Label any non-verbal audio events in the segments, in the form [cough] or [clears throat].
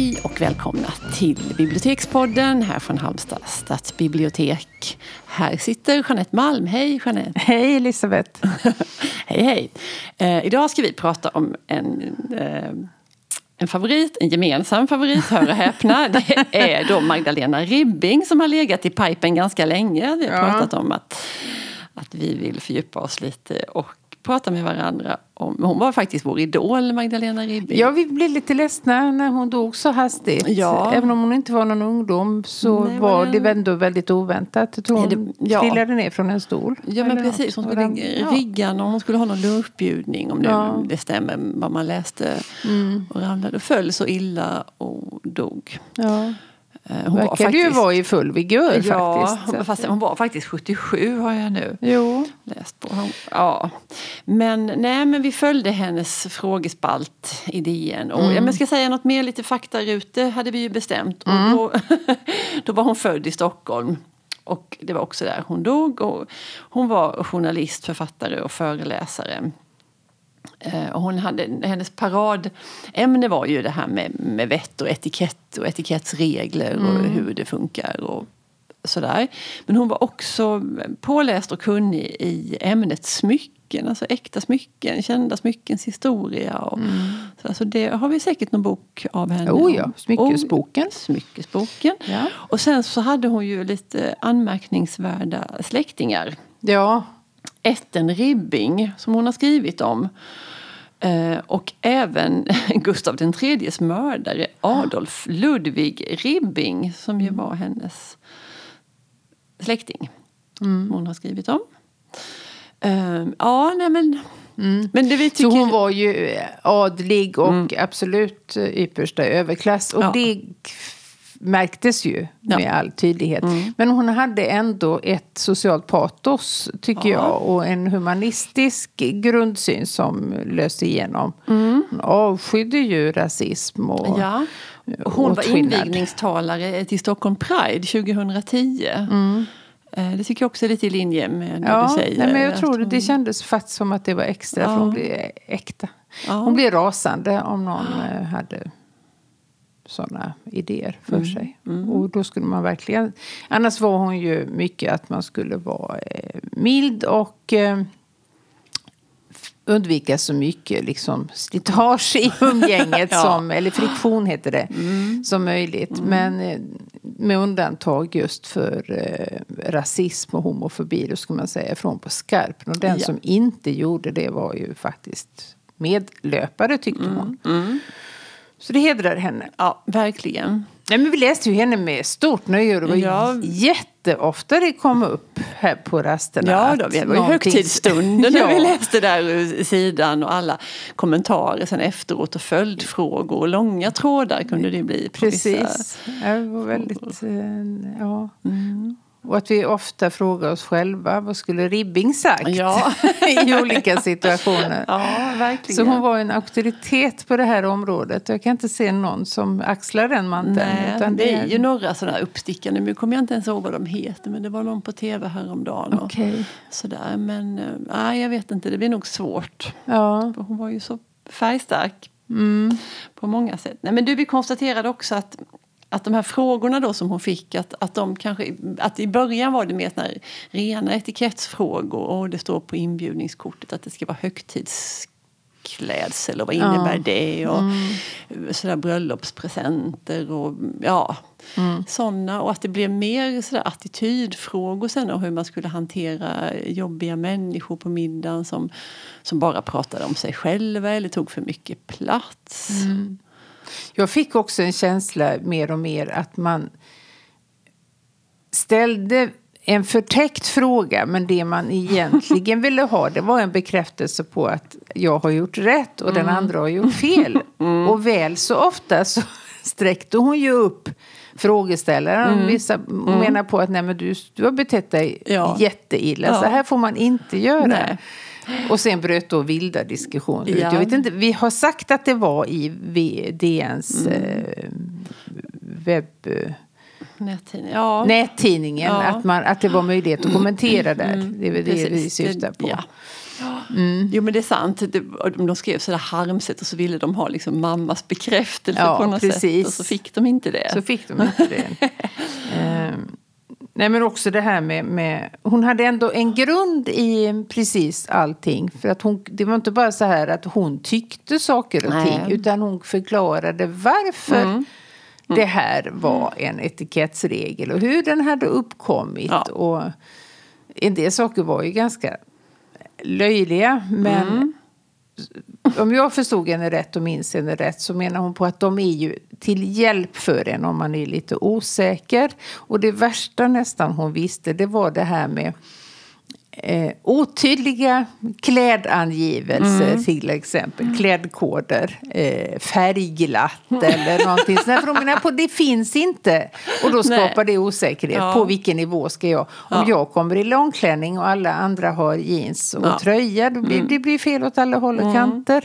Hej och välkomna till Bibliotekspodden här från Halmstad stadsbibliotek. Här sitter Jeanette Malm. Hej Jeanette! Hej Elisabeth! [laughs] hej hej! Eh, idag ska vi prata om en, eh, en favorit, en gemensam favorit, hör och häpna. [laughs] Det är då Magdalena Ribbing som har legat i pipen ganska länge. Vi har ja. pratat om att, att vi vill fördjupa oss lite och prata med varandra om. Hon var faktiskt vår idol, Magdalena Ribbing. Ja, vi blev lite ledsna när hon dog så hastigt. Ja. Även om hon inte var någon ungdom så Nej, var det, ändå väldigt oväntat. Jag tror hon ja. trillade ner från en stol. Ja, men precis. Hon skulle ja. rigga någon, hon skulle ha någon lunchbjudning om nu ja. det stämmer vad man läste. Mm. Och ramlade och föll så illa och dog. Ja. Eh, hon verkade faktiskt, ju vara i full vigör ja, faktiskt. Fast hon var faktiskt 77 har jag nu jo. läst på. ja. Men, nej, men vi följde hennes frågespalt i DN. Och, mm. Jag ska säga något mer, lite faktarute hade vi ju bestämt. Och mm. då, [laughs] då var hon född i Stockholm. Och det var också där hon dog. Och hon var journalist, författare och föreläsare. Eh, och hon hade, hennes paradämne var ju det här med, med vett och etikett och etikettsregler och mm. hur det funkar och sådär. Men hon var också påläst och kunnig i ämnet smycken, alltså äkta smycken, kända smyckens historia. Och, mm. så alltså det har vi säkert någon bok av henne. Oh ja, Smyckesboken. Och, smyckesboken. Ja. Och sen så hade hon ju lite anmärkningsvärda släktingar. Ja. Etten Ribbing som hon har skrivit om. Eh, och även [laughs] Gustav IIIs mördare Adolf Ludvig Ribbing som ju mm. var hennes släkting. Mm. Hon har skrivit om. Uh, ja, nej men... Mm. men det vi tycker... Så hon var ju adlig och mm. absolut yppersta överklass. Och ja. det märktes ju ja. med all tydlighet. Mm. Men hon hade ändå ett socialt patos, tycker ja. jag. Och en humanistisk grundsyn som löste igenom. Mm. Hon avskydde ju rasism och ja. Hon var invigningstalare till Stockholm Pride 2010. Mm. Eh, det tycker jag också är lite i linje med ja, du säger. Nej, men jag tror hon... det kändes faktiskt som att det var extra, ja. för hon blev äkta. Ja. Hon blev rasande om någon eh, hade sådana idéer för mm. sig. Mm. Och då skulle man verkligen... Annars var hon ju mycket att man skulle vara eh, mild och eh, undvika så mycket liksom, slitage i [laughs] umgänget, ja. som, eller friktion heter det, mm. som möjligt. Mm. Men eh, med undantag just för eh, rasism och homofobi, då skulle man säga från på skarpen. Och den ja. som inte gjorde det var ju faktiskt medlöpare tyckte hon. Så det hedrar henne. Ja, verkligen. Nej, men vi läste ju henne med stort nöje. Det var ja. jätteofta det kom upp här på rasterna. Ja, då, det var ju högtidsstunden när [laughs] vi läste där sidan och alla kommentarer sen efteråt och följdfrågor och långa trådar kunde det bli. Precis. Det var väldigt, eh, ja. Mm. Och att vi ofta frågar oss själva, vad skulle Ribbing sagt ja. [laughs] i olika situationer? Ja, verkligen. Så hon var en auktoritet på det här området. Jag kan inte se någon som axlar den manteln. Nej, utan det är ju några sådana uppstickande, nu kommer jag inte ens ihåg vad de heter, men det var någon på tv häromdagen. Och okay. sådär. Men eh, nej, jag vet inte, det blir nog svårt. Ja. Hon var ju så färgstark. Mm. På många sätt. Nej, men du, vi konstaterade också att att de här frågorna då som hon fick, att, att, de kanske, att i början var det mer såna rena etikettsfrågor och det står på inbjudningskortet att det ska vara högtidsklädsel och vad innebär ja. det? Och mm. sådär bröllopspresenter och ja, mm. sådana. Och att det blev mer sådär attitydfrågor sen och hur man skulle hantera jobbiga människor på middagen som, som bara pratade om sig själva eller tog för mycket plats. Mm. Jag fick också en känsla mer och mer att man ställde en förtäckt fråga, men det man egentligen [laughs] ville ha det var en bekräftelse på att jag har gjort rätt och mm. den andra har gjort fel. [laughs] Mm. Och väl så ofta så [laughs] sträckte hon ju upp frågeställaren. Mm. Vissa mm. menar på att nej, men du, du har betett dig ja. jätteilla, ja. så här får man inte göra. Nej. Och sen bröt då vilda diskussioner ut. Jag vet inte, vi har sagt att det var i DNs mm. eh, webb... Nättidning. Ja. Nättidningen, ja. Att, man, att det var möjlighet att kommentera där. Mm. Det är väl det vi syftar på. Ja. Mm. Jo men det är sant. De skrev sådär harmset och så ville de ha liksom mammas bekräftelse Ja, på något precis. sätt. Och så fick de inte det. Så fick de inte det. [laughs] Ehm, nej men också det här med, med... Hon hade ändå en grund i precis allting. För att hon, det var inte bara så här att hon tyckte saker och Nej. ting. Utan hon förklarade varför det här var en etikettsregel. Och hur den hade uppkommit. Ja. Och en del saker var ju ganska löjliga. Men om jag förstod henne rätt och minns henne rätt så menar hon på att de är ju till hjälp för en om man är lite osäker. Och det värsta nästan hon visste det var det här med eh, otydliga klädangivelser till exempel. Klädkoder, eh, färgglatt eller någonting sånt. För menar på det finns inte. Och då skapar Nej. det osäkerhet. Ja. På vilken nivå ska jag? Om Ja. jag kommer i långklänning och alla andra har jeans och Ja. tröja. Då blir, Det blir fel åt alla håll och kanter.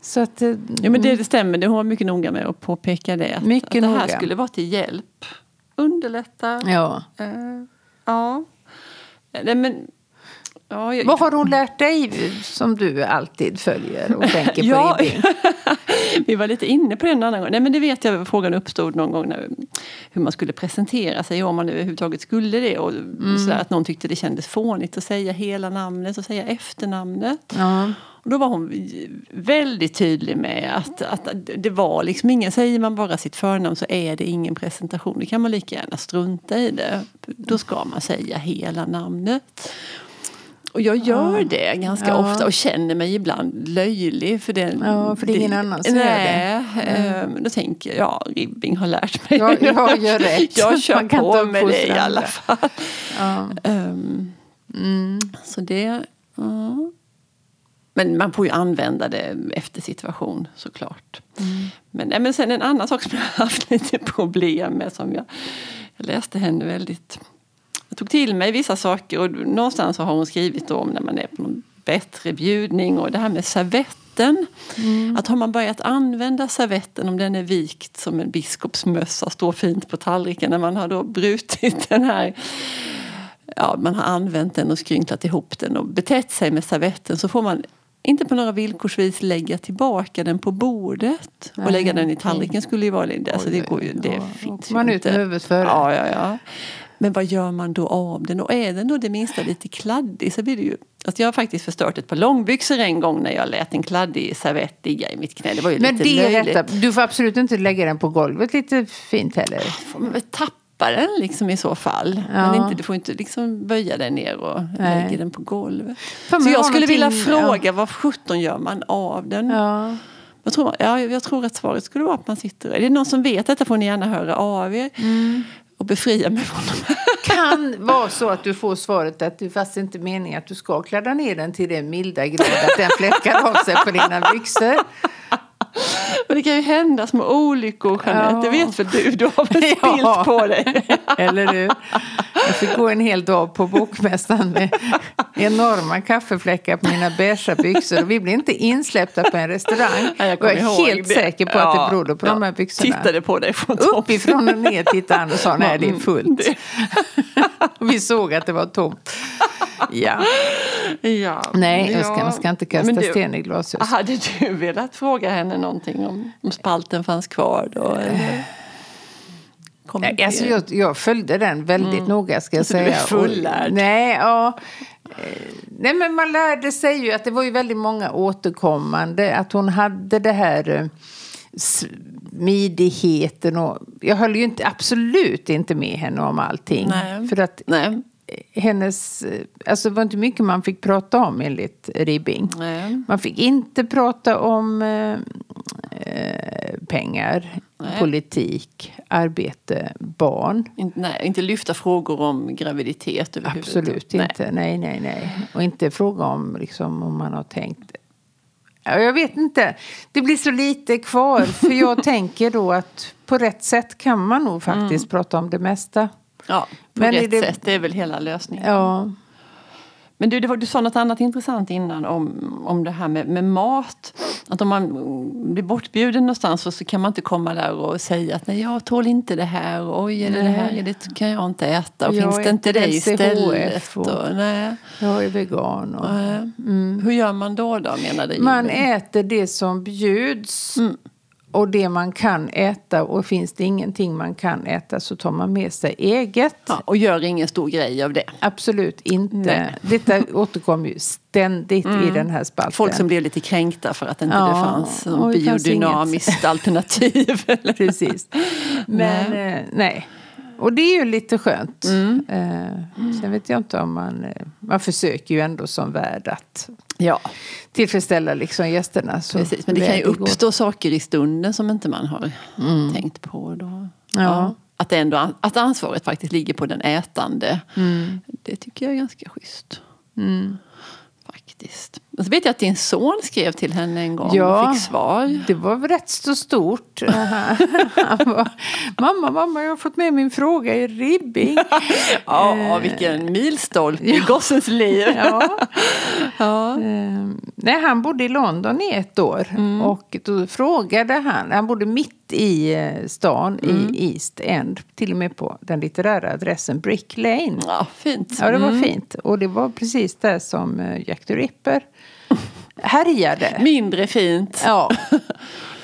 Så att, eh, Ja, men det, det stämmer, det, var mycket noga med att påpeka det. Att, Mycket att det här noga. skulle vara till hjälp. Underlätta. ja. Eh, ja. Nej, men, ja, jag, Vad har hon lärt dig som du alltid följer och tänker på Ja. [laughs] Vi var lite inne på det en annan gång. Nej, men det vet jag, frågan uppstod någon gång när, hur man skulle presentera sig, om man överhuvudtaget skulle det. Och Mm. sådär, att någon tyckte det kändes fånigt att säga hela namnet och säga efternamnet. Ja. Och då var hon väldigt tydlig med att, att det var liksom ingen, säger man bara sitt förnamn så är det ingen presentation. Då kan man lika gärna strunta i det. Då ska man säga hela namnet. Och jag gör det ganska Ja. ofta och känner mig ibland löjlig. För det, Ja, för det är ingen annan som gör nej, ehm, Då tänker jag, ja, Ribbing har lärt mig. Ja, jag gör [laughs] rätt. jag kör Man kan på med det i alla fall. Ja. Ehm, Mm. så det... Ja. Men man får ju använda det efter situation såklart. Men, nej, men sen en annan sak som jag har haft [laughs] lite problem med som jag, jag läste henne väldigt... Jag tog till mig vissa saker och någonstans har hon skrivit om när man är på någon bättre bjudning och det här med servetten. Att har man börjat använda servetten om den är vikt som en biskopsmössa, står fint på tallriken när man har då brutit [laughs] den här ja, man har använt den och skrynklat ihop den och betett sig med servetten så får man inte på några villkorsvis lägga tillbaka den på bordet. och Nej, lägga den i tallriken skulle ju vara det. Alltså det, går ju, det ja, finns man ju ut inte. huvudet före. Ja, ja, ja. Men vad gör man då av den? Och är den då det minsta lite kladdig så blir det ju... Alltså jag har faktiskt förstört ett par långbyxor en gång när jag lät en kladdig servett ligga i mitt knä. Det var ju Men lite det är löjligt. detta. Du får absolut inte lägga den på golvet lite fint heller. får man väl tappa den liksom i så fall. Ja. Men inte, du får inte liksom böja dig ner och Nej. lägga den på golvet. Så jag skulle vilja fråga vad sjutton gör man av den? Ja. Jag, tror, ja, jag tror att svaret skulle vara att man sitter... Är det någon som vet detta får ni gärna höra av er. Mm. Och befria mig från dem. [laughs] kan vara så att du får svaret att det fast inte meningen att du ska kladda ner den till den milda grad att den fläckar av sig på dina byxor. Men det kan ju hända små olyckor Jeanette. Ja. Det vet väl du? Du har väl [laughs] Ja. på dig? Eller hur? Jag fick gå en hel dag på bokmässan med enorma kaffefläckar på mina beiga byxor. Vi blev inte insläppta på en restaurang. Ja, jag, kommer är helt det. säker på att det berodde på de här byxorna. Tittade på dig från. Uppifrån och ner tittade han och sa nej det är fullt. Det- [laughs] vi såg att det var tomt. Ja. Ja. Nej, jag ska, Ja. man ska inte kasta du- sten i glashus. Hade du velat fråga henne någonting om, om spalten fanns kvar då? Eller? Kommentera. Alltså jag, jag följde den väldigt noga ska jag Så du är säga. fullärd. Nej, ja. Eh, Nej, men man lärde sig ju att det var ju väldigt många återkommande. Att hon hade det här eh, smidigheten och jag höll ju inte, absolut inte med henne om allting. Nej. För att Nej. hennes, eh, alltså det var inte mycket man fick prata om enligt Ribbing. Nej. Man fick inte prata om eh, pengar, Nej. politik, arbete, barn. Inte, nej, inte lyfta frågor om graviditet överhuvudtaget. Absolut Nej. inte. Nej, nej, nej. Och inte fråga om liksom, om man har tänkt. Ja, Jag vet inte. Det blir så lite kvar. För jag [laughs] tänker då att på rätt sätt kan man nog faktiskt prata om det mesta. Ja, på Men är rätt det- sätt. Det är väl hela lösningen. Ja, Men du, var, du sa något annat intressant innan om, om det här med, med mat. Att om man mm, blir bortbjuden någonstans så, så kan man inte komma där och säga att nej jag tål inte det här. Oj, är det, det här det kan jag inte äta. Och Jag finns det inte det istället? Och- Och, nej. Jag är vegan. Och... Nej. Hur gör man då, då menar du? Man äter det som bjuds Mm. Och det man kan äta. Och finns det ingenting man kan äta så tar man med sig eget. ja, och gör ingen stor grej av det. Absolut inte. Nej. Detta återkommer ju ständigt i den här spalten. Folk som blev lite kränkta för att inte Ja, det fanns något fanns biodynamiskt alternativ. [laughs] Precis. Men nej. nej. Och det är ju lite skönt. Mm. Eh, sen vet jag inte om man... Eh, man försöker ju ändå som värd att Ja, tillfredsställa liksom gästerna. Så precis. Men det kan ju väl går. uppstå saker i stunden som inte man har tänkt på. Då. Ja. Att, det ändå, att ansvaret faktiskt ligger på den ätande. Det tycker jag är ganska schysst. Faktiskt. Och så vet jag att din son skrev till henne en gång Ja. och fick svar. Det var rätt så stort. [laughs] Han var, mamma, mamma, jag har fått med min fråga i ribbing. Ja, vilken milstolpe i gossens liv. [laughs] Ja. Ja. Eh, nej, han bodde i London i ett år. Mm. Och då frågade han, han bodde mitt i eh, stan Mm. i East End. Till och med på den litterära adressen Brick Lane. ja, fint. Ja, det var Mm. fint. Och det var precis där som eh, Jack the Ripper härjade. Mindre fint. Ja. [laughs]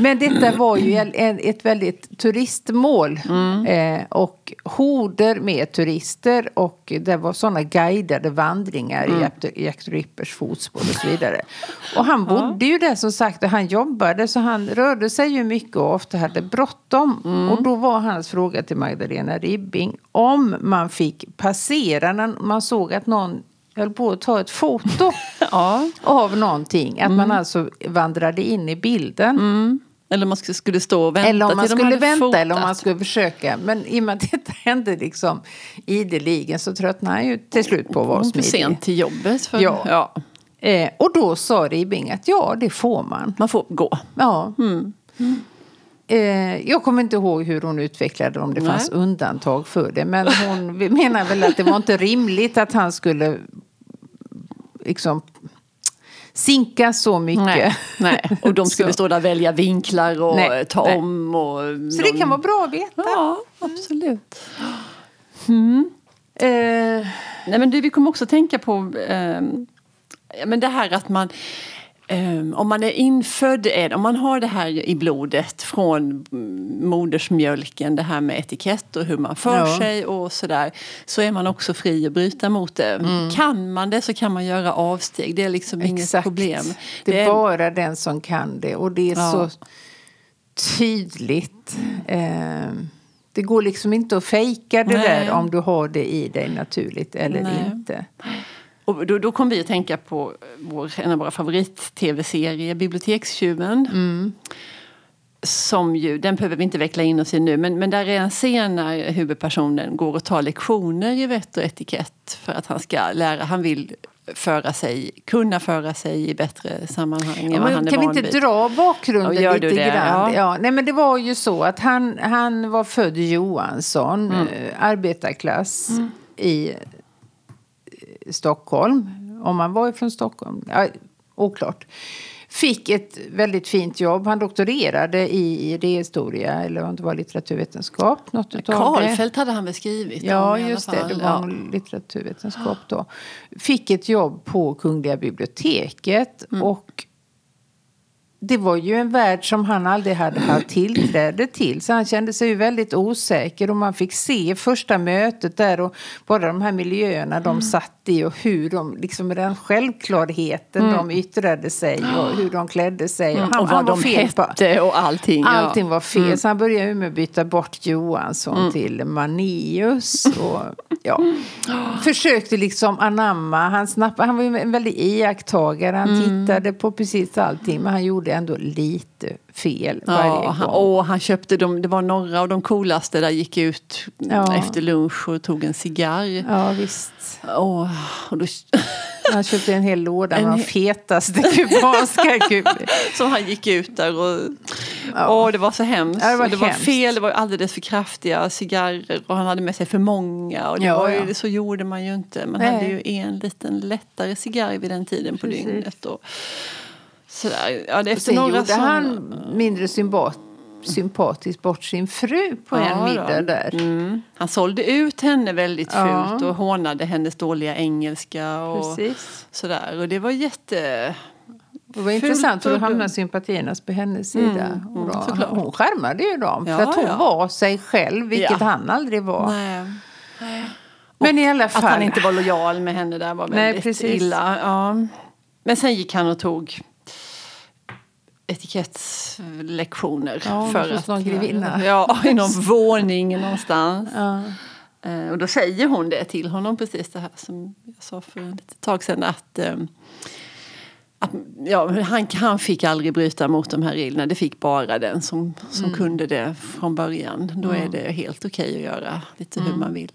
Men detta var ju en, ett väldigt turistmål. Eh, och horder med turister. Och det var sådana guidade vandringar i Jack Rippers fotspår och så vidare. Och han bodde ju där som sagt och han jobbade så han rörde sig ju mycket och ofta hade bråttom. Och då var hans fråga till Magdalena Ribbing om man fick passera när man såg att någon höll på att ta ett foto [laughs] Ja. av någonting. Att man alltså vandrade in i bilden. Eller om man skulle- stå och vänta Eller om man skulle vänta fotat. eller om man skulle försöka. Men i och med att detta hände liksom ideligen så tröttnade han ju till slut på att vara för smidig. sent till jobbet. För, Ja. ja. Eh, och då sa Ribbing att ja, det får man. Man får gå. Ja. Eh, jag kommer inte ihåg hur hon utvecklade om det Nej. fanns undantag för det. Men hon menar väl att det var inte rimligt att han skulle liksom sinka så mycket. Nej, nej. Och de [laughs] skulle stå där och välja vinklar och Nej, ta om. Och Så det kan vara bra att veta. Ja, absolut. Eh, Nej, men du, vi kommer också tänka på ja, men det här att man ehm, om man är infödd, är- om man har det här i blodet från mm, modersmjölken, det här med etikett och hur man för Ja. sig och sådär, så är man också fri att bryta mot det. Mm. Kan man det så kan man göra avsteg, det är liksom inget Exakt. problem. Det är är- bara den som kan det. Och det är Ja. så tydligt. Eh, det går liksom inte att fejka det Nej. där om du har det i dig naturligt eller Nej. inte. Och då, då kom vi att tänka på vår, en av våra favorit-tv-serier, Bibliotekstjuven. Som ju, den behöver vi inte veckla in oss i nu, men, men där är en scen när huvudpersonen går och tar lektioner i vett och etikett för att han ska lära, han vill föra sig, kunna föra sig i bättre sammanhang än Ja, vad men han kan vi inte vid. dra bakgrunden Ja, lite det? grann? Ja. Ja. nej, men det var ju så att han, han var född Johansson, Mm. eh, arbetarklass i eh, Stockholm. Om han var från Stockholm, ja, oklart. Fick ett väldigt fint jobb. Han doktorerade i idéhistoria eller om det var litteraturvetenskap. Något utav det. Karlfeldt hade han väl skrivit Ja, just det. Det var Ja. litteraturvetenskap då. Fick ett jobb på Kungliga biblioteket. Mm. Och det var ju en värld som han aldrig hade haft tillträde till. Så han kände sig ju väldigt osäker. Och man fick se första mötet där och bara de här miljöerna Mm. de satt i. Och hur de, liksom med den självklarheten de yttrade sig. Och hur de klädde sig. Och han, Mm. och han vad var de fel på- hette och allting. ja. Allting var fel. Mm. Så han började med att byta bort Johansson till Manius. Och, ja. [gasps] Försökte liksom anamma. Han, snapp, han var ju en väldig iakttagare. Han Mm. tittade på precis allting. Men han gjorde ändå lite fel varje Ja, gång. och han köpte dem, det var några av de coolaste där gick ut Ja. efter lunch och tog en cigarr. Ja, visst. Åh, och då, [laughs] Han köpte en hel låda En med de fetaste kubanska [laughs] kuber. så han gick ut där och Ja. åh, det var så hemskt. Ja, det var Och det var hemskt. fel, det var alldeles för kraftiga cigarrer och han hade med sig för många. Och det Ja, var ju. Så gjorde man ju inte. Man Nej. hade ju en liten lättare cigarr vid den tiden på Precis. dygnet. Och, Sådär. Ja, det Sen några gjorde som- han mindre sympat, sympatiskt bort sin fru på en Ja, middag då. där. Mm. Han sålde ut henne väldigt Ja. fult och hånade hennes dåliga engelska. Och Precis. sådär. Och det var jätte... Det var intressant hur hamnade dumt. sympatiernas på hennes sida. Mm, och då, såklart. hon skärmade ju dem för Ja, att hon ja. var sig själv, vilket Ja. han aldrig var. Nej. Men i alla fall. Att han inte var lojal med henne där var Nej, väldigt precis. illa. Ja. Men sen gick han och tog etikettlektioner. Ja, för hos någon grevinna. [laughs] Ja, i någon [laughs] våning någonstans. Ja. Eh, Och då säger hon det till honom, precis det här som jag sa för ett tag sedan. Att, eh, att ja, han, han fick aldrig bryta mot de här reglerna. Det fick bara den som, som Mm. kunde det från början. Då är det helt okej att göra lite Mm. hur man vill.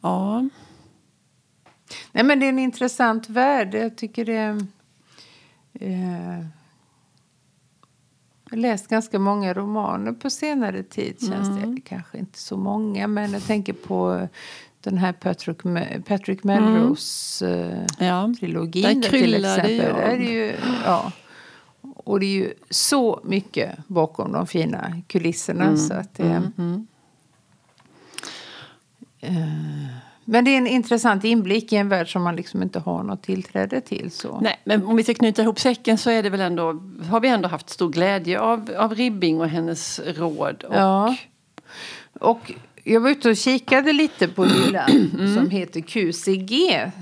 Ja. Nej, men det är en intressant värld. Jag tycker det... Eh, jag har läst ganska många romaner på senare tid. Känns Mm. det. Kanske inte så många, men jag tänker på den här Patrick, Patrick Melrose eh, Ja. trilogin. Där kryllar det är ju, ja. Och det är ju så mycket bakom de fina kulisserna. Mm. Så att det, Eh, Men det är en intressant inblick i en värld som man liksom inte har något tillträde till. Så. Nej, men om vi ska knyta ihop säcken så är det väl ändå, har vi ändå haft stor glädje av, av Ribbing och hennes råd. Och, Ja. Och jag var ute och kikade lite på hyllan [clears throat] som heter QCG.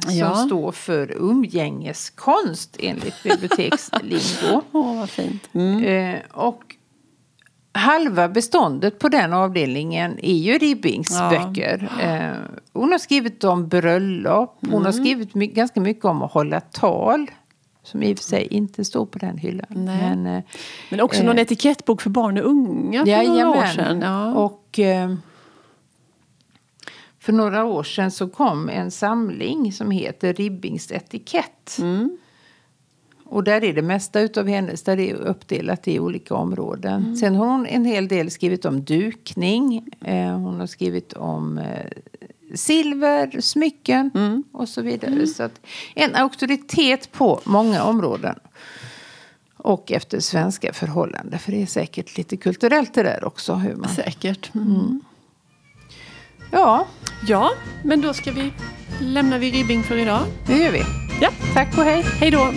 Som Mm. Ja. står för umgängeskonst enligt bibliotekslingo. [laughs] Åh, vad fint. Mm. Eh, och halva beståndet på den avdelningen är ju Ribbings Ja. böcker. Eh, hon har skrivit om bröllop. Hon Mm. har skrivit my- ganska mycket om att hålla tal. Som i och för sig inte står på den hyllan. Nej. Men, eh, Men också någon etikettbok för barn och unga för några år sedan. Ja. Och eh, för några år sedan så kom en samling som heter Ribbings etikett. Mm. Och där är det mesta utav hennes, där är uppdelat i olika områden. Mm. Sen har hon en hel del skrivit om dukning. Eh, hon har skrivit om eh, silver, smycken Mm. och så vidare. Så att en auktoritet på många områden. Och efter svenska förhållanden. För det är säkert lite kulturellt det där också. Hur man... Säkert. Mm. Ja, Ja, men då ska vi lämnar vi Ribbing för idag. det gör vi. Ja, Tack och hej. hej då!